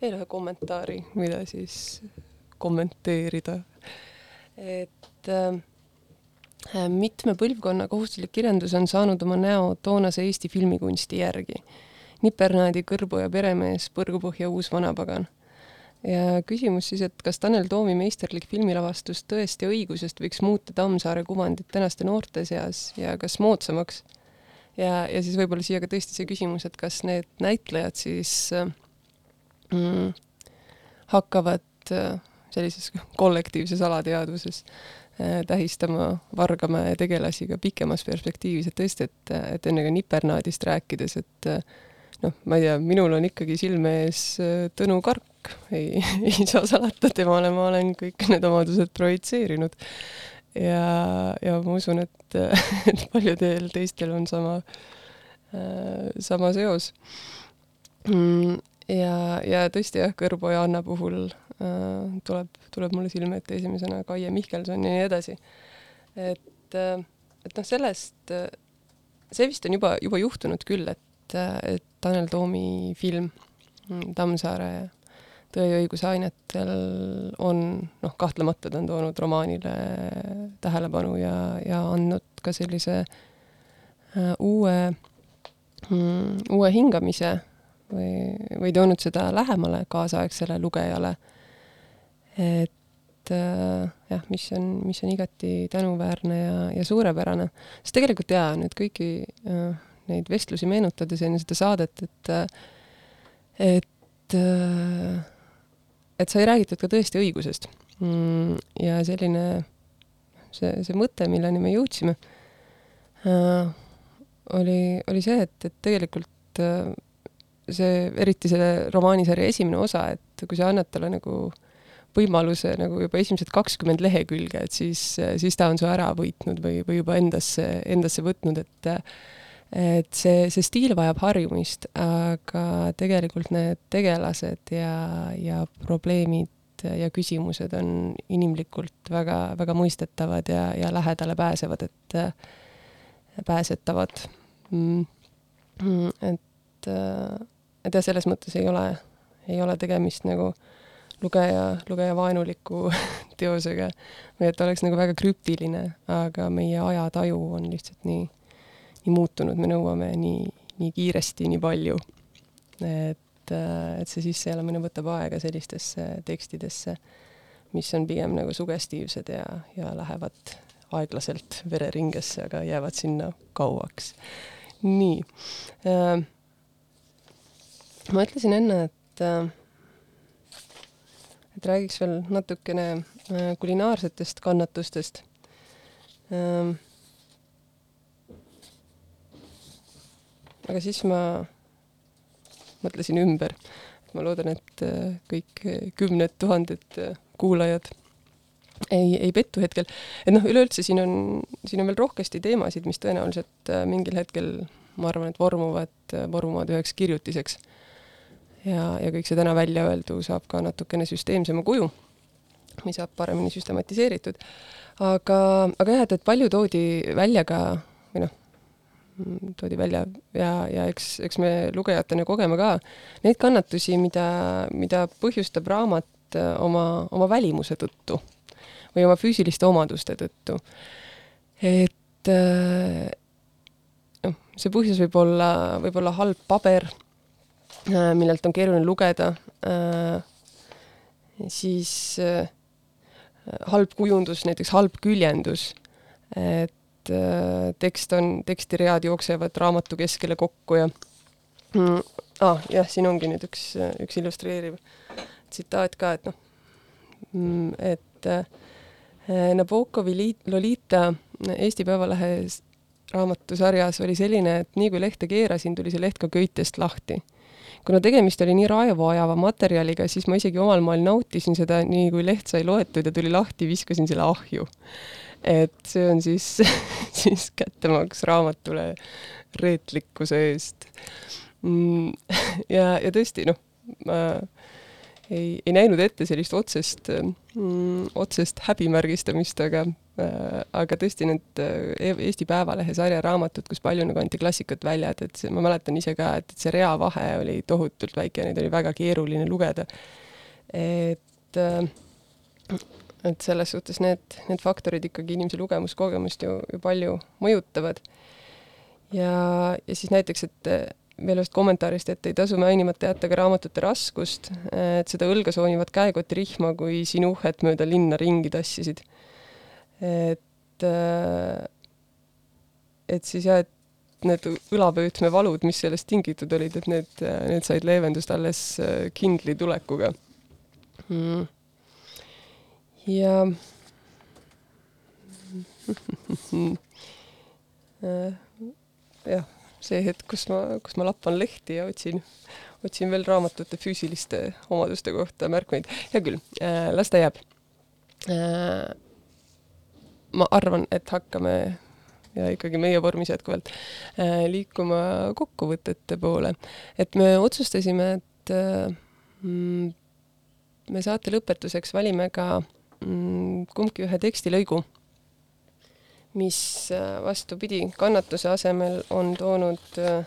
veel ühe kommentaari, mida siis kommenteerida. et äh, mitme põlvkonna kohustuslik kirjandus on saanud oma näo toonase Eesti filmikunsti järgi. Nipernaadi Kõrbu ja peremees, Põrgupõhja uus vanapagan. ja küsimus siis, et kas Tanel Toomi meisterlik filmilavastus Tõest ja õigusest võiks muuta Tammsaare kuvandit tänaste noorte seas ja kas moodsamaks ja, ja siis võib-olla siia ka tõesti see küsimus, et kas need näitlejad siis äh, mm, hakkavad äh, sellises kollektiivses alateadvuses äh, tähistama Vargamäe tegelasi ka pikemas perspektiivis, et tõesti, et, et enne ka Nipernaadist rääkides, et noh, ma ei tea, minul on ikkagi silme ees Tõnu Kark, ei, ei saa salata, temale ma olen kõik need omadused projitseerinud ja, ja ma usun, et, et paljudel teistel on sama, sama seos. ja, ja tõesti jah, Kõrbo ja Anna puhul äh, tuleb, tuleb mulle silme ette esimesena Kaie Mihkelson ja nii edasi. et, et noh, sellest, see vist on juba, juba juhtunud küll, et, et Tanel Toomi film mm, Tammsaare Tõe ja õiguse ainetel on noh, kahtlemata ta on toonud romaanile tähelepanu ja, ja andnud ka sellise äh, uue mm,, uue hingamise või, või toonud seda lähemale kaasaegsele lugejale. et äh, jah, mis on, mis on igati tänuväärne ja, ja suurepärane. sest tegelikult jaa, nüüd kõiki äh, neid vestlusi meenutades enne seda saadet, et äh, et äh, et sai räägitud ka tõesti õigusest mm,. ja selline see, see mõte, milleni me jõudsime äh,, oli, oli see, et, et tegelikult äh, see, eriti selle romaanisarja esimene osa, et kui sa annad talle nagu võimaluse nagu juba esimesed kakskümmend lehekülge, et siis, siis ta on su ära võitnud või, või juba endasse, endasse võtnud, et et see, see stiil vajab harjumist, aga tegelikult need tegelased ja, ja probleemid ja küsimused on inimlikult väga, väga mõistetavad ja, ja lähedale pääsevad, et pääsetavad mm,. Mm, et, et jah, selles mõttes ei ole, ei ole tegemist nagu lugeja, lugeja vaenuliku teosega või et oleks nagu väga krüptiline, aga meie ajataju on lihtsalt nii, nii muutunud, me nõuame nii, nii kiiresti nii palju. et, et see sisseelamine võtab aega sellistesse tekstidesse, mis on pigem nagu sugestiivsed ja, ja lähevad aeglaselt vereringesse, aga jäävad sinna kauaks. nii ma ütlesin enne, et et räägiks veel natukene kulinaarsetest kannatustest aga siis ma mõtlesin ümber. ma loodan, et äh, kõik kümned tuhanded äh, kuulajad ei, ei pettu hetkel. et noh, üleüldse siin on, siin on veel rohkesti teemasid, mis tõenäoliselt äh, mingil hetkel, ma arvan, et vormuvad, äh, vormuvad üheks kirjutiseks ja, ja kõik see täna välja öeldu saab ka natukene süsteemsema kuju, mis saab paremini süstematiseeritud. aga, aga jah, et, et palju toodi välja ka või noh, toodi välja ja, ja eks, eks me lugejatena kogeme ka neid kannatusi, mida, mida põhjustab raamat äh, oma, oma välimuse tõttu või oma füüsiliste omaduste tõttu. et äh, noh, see põhjus võib olla, võib olla halb paber Äh, millelt on keeruline lugeda, siis halb kujundus, näiteks halb küljendus, et tekst on, tekstiread jooksevad raamatu keskele kokku ja mm, ah, jah, siin ongi nüüd üks, üks illustreeriv tsitaat ka, et noh, mm, et Nabokovi Lolita Eesti Päevalehe raamatusarjas oli selline, et nii kui lehte keerasin, tuli see leht ka köitest lahti kuna tegemist oli nii raevuajava materjaliga, siis ma isegi omal moel nautisin seda, nii kui leht sai loetud ja tuli lahti, viskasin selle ahju. Et see on siis, siis kättemaks raamatule reetlikkuse eest. Mm, ja, ja tõesti, noh, ma ei, ei näinud ette sellist otsest mm,, otsest häbimärgistamist, aga äh,, aga tõesti need äh, Eesti Päevalehe sarjaraamatud, kus palju nagu anti klassikat välja, et, et see, ma mäletan ise ka, et, et see reavahe oli tohutult väike, neid oli väga keeruline lugeda. et äh, et selles suhtes need, need faktorid ikkagi inimese lugemuskogemust ju, ju palju mõjutavad. ja, ja siis näiteks, et veel ühest kommentaarist, et ei tasu mainimata jätta ka raamatute raskust, et seda õlga soonivat käekotirihma, kui sinuhet mööda linna ringi tassisid. et, et siis jah, et need õlavöötme valud, mis sellest tingitud olid, et need, need said leevendust alles kindli tulekuga mm.. Ja jah see hetk, kus ma, kus ma lappan lehti ja otsin, otsin veel raamatute füüsiliste omaduste kohta märkmeid. hea küll äh,, las ta jääb äh,. ma arvan, et hakkame ja ikkagi meie vormis jätkuvalt äh, liikuma kokkuvõtete poole. et me otsustasime, et äh, mm, me saate lõpetuseks valime ka mm, kumbki ühe tekstilõigu mis äh, vastupidi, kannatuse asemel on toonud, äh,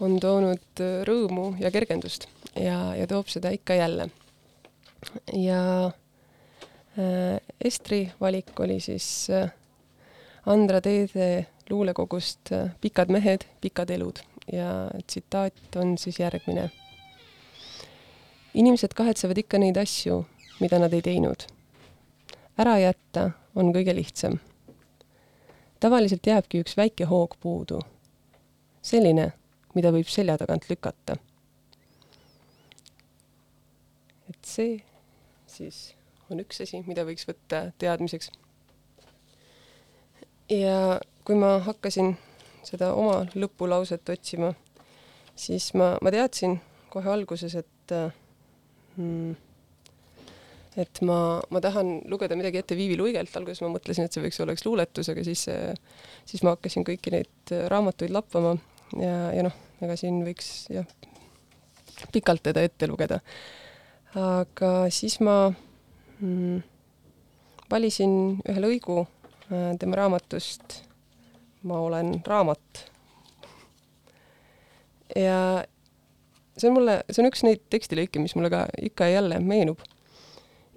on toonud äh, rõõmu ja kergendust ja, ja toob seda ikka jälle. ja Estri valik oli siis Andra Teede luulekogust Pikad mehed, pikad elud ja tsitaat on siis järgmine. inimesed kahetsevad ikka neid asju, mida nad ei teinud. ära jätta on kõige lihtsam tavaliselt jääbki üks väike hoog puudu. selline, mida võib selja tagant lükata. et see siis on üks asi, mida võiks võtta teadmiseks. ja kui ma hakkasin seda oma lõpulauset otsima, siis ma, ma teadsin kohe alguses, et mm, et ma, ma tahan lugeda midagi ette Viivi Luigelt, alguses ma mõtlesin, et see võiks olla üks luuletus, aga siis, siis ma hakkasin kõiki neid raamatuid lappama ja, ja noh, ega siin võiks jah, pikalt teda ette lugeda. aga siis ma mm, valisin ühe lõigu äh, tema raamatust Ma olen raamat. ja see on mulle, see on üks neid tekstilõike, mis mulle ka ikka ja jälle meenub.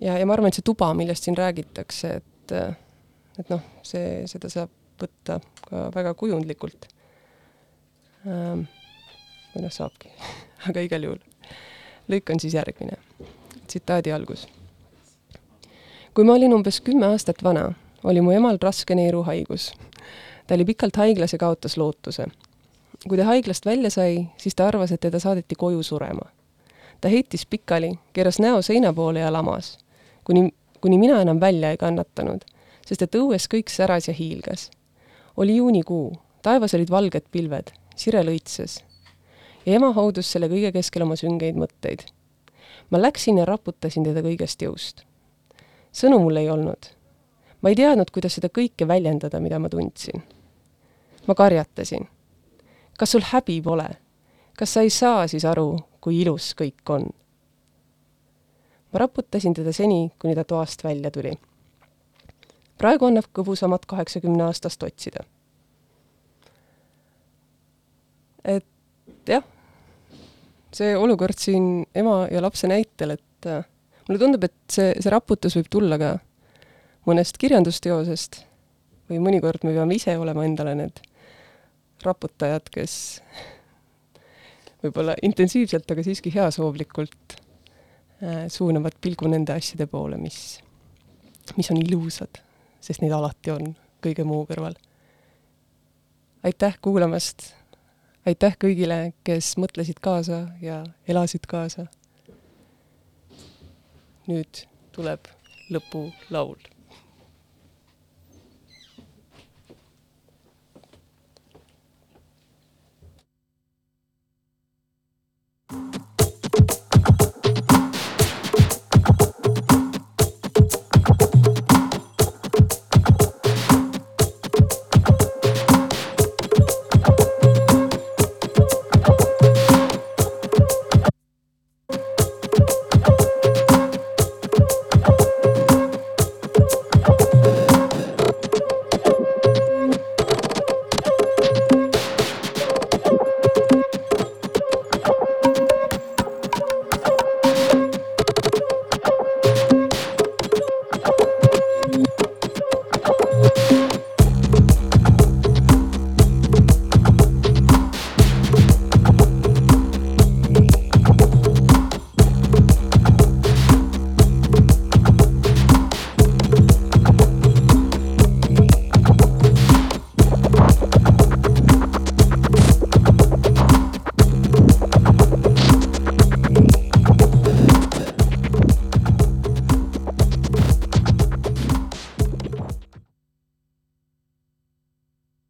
Ja, ja ma arvan, et see tuba, millest siin räägitakse, et, et noh, see, seda saab võtta ka väga kujundlikult ähm,. või noh, saabki aga igal juhul. lõik on siis järgmine. tsitaadi algus. kui ma olin umbes kümme aastat vana, oli mu emal raske neeruhaigus. ta oli pikalt haiglas ja kaotas lootuse kui ta haiglast välja sai, siis ta arvas, et teda saadeti koju surema. ta heitis pikali, keeras näo seina poole ja lamas, kuni, kuni mina enam välja ei kannatanud, sest et õues kõik säras ja hiilgas. oli juunikuu, taevas olid valged pilved, sire lõitses. ja ema haudus selle kõige keskel oma süngeid mõtteid. ma läksin ja raputasin teda kõigest jõust. sõnu mul ei olnud. ma ei teadnud, kuidas seda kõike väljendada, mida ma tundsin. ma karjatasin kas sul häbi pole? kas sa ei saa siis aru, kui ilus kõik on? Ma raputasin teda seni, kuni ta toast välja tuli. praegu annab kõbusamat kaheksakümne aastast otsida. et jah, see olukord siin ema ja lapse näitel, et äh, mulle tundub, et see, see raputus võib tulla ka mõnest kirjandusteosest või mõnikord me peame ise olema endale need raputajad, kes võib-olla intensiivselt, aga siiski heasoovlikult suunavad pilgu nende asjade poole, mis, mis on ilusad, sest neid alati on kõige muu kõrval. aitäh kuulamast, aitäh kõigile, kes mõtlesid kaasa ja elasid kaasa. nüüd tuleb lõpulaul